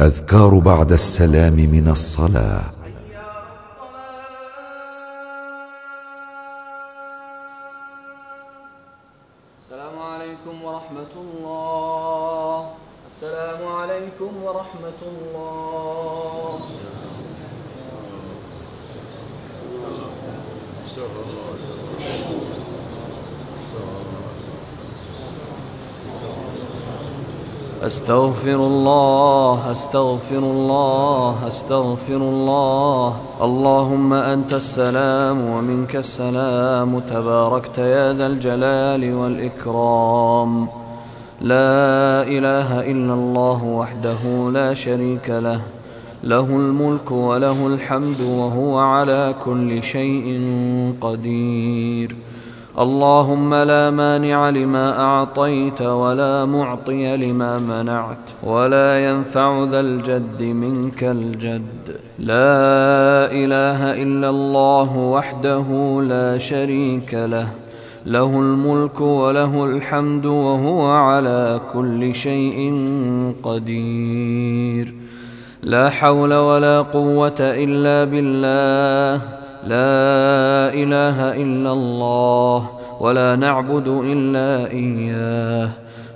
أذكار بعد السلام من الصلاة. السلام عليكم ورحمة الله. السلام عليكم ورحمة الله. أستغفر الله أستغفر الله أستغفر الله. اللهم أنت السلام ومنك السلام. تباركت يا ذا الجلال والإكرام. لا إله إلا الله وحده لا شريك له. له الملك وله الحمد وهو على كل شيء قدير. اللهم لا مانع لما أعطيت ولا معطي لما منعت ولا ينفع ذا الجد منك الجد. لا إله إلا الله وحده لا شريك له. له الملك وله الحمد وهو على كل شيء قدير. لا حول ولا قوة إلا بالله. لا إله إلا الله ولا نعبد إلا إياه.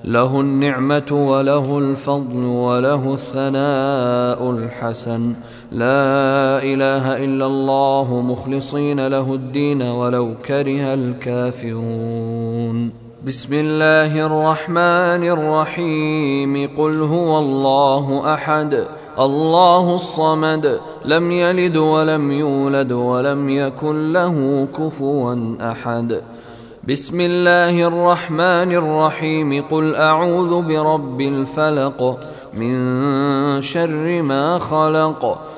له النعمة وله الفضل وله الثناء الحسن. لا إله إلا الله مخلصين له الدين ولو كره الكافرون. بسم الله الرحمن الرحيم. قل هو الله أحد. الله الصمد. لم يلد ولم يولد ولم يكن له كفوا أحد. بسم الله الرحمن الرحيم. قل أعوذ برب الفلق من شر ما خلق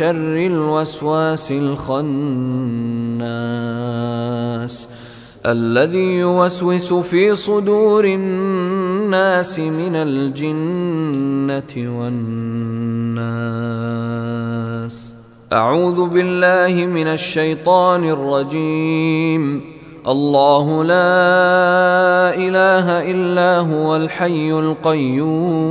شر الوسواس الخناس الذي يوسوس في صدور الناس من الجنة والناس. أعوذ بالله من الشيطان الرجيم. الله لا إله إلا هو الحي القيوم.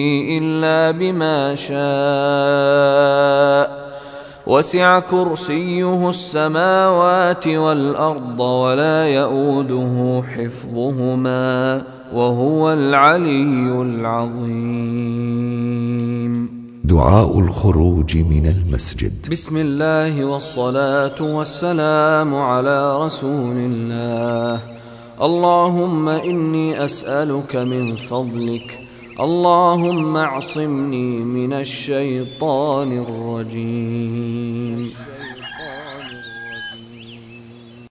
إلا بما شاء. وسع كرسيه السماوات والأرض ولا يئوده حفظهما وهو العلي العظيم. دعاء الخروج من المسجد. بسم الله والصلاة والسلام على رسول الله. اللهم إني أسألك من فضلك اللهم اعصمني من الشيطان الرجيم.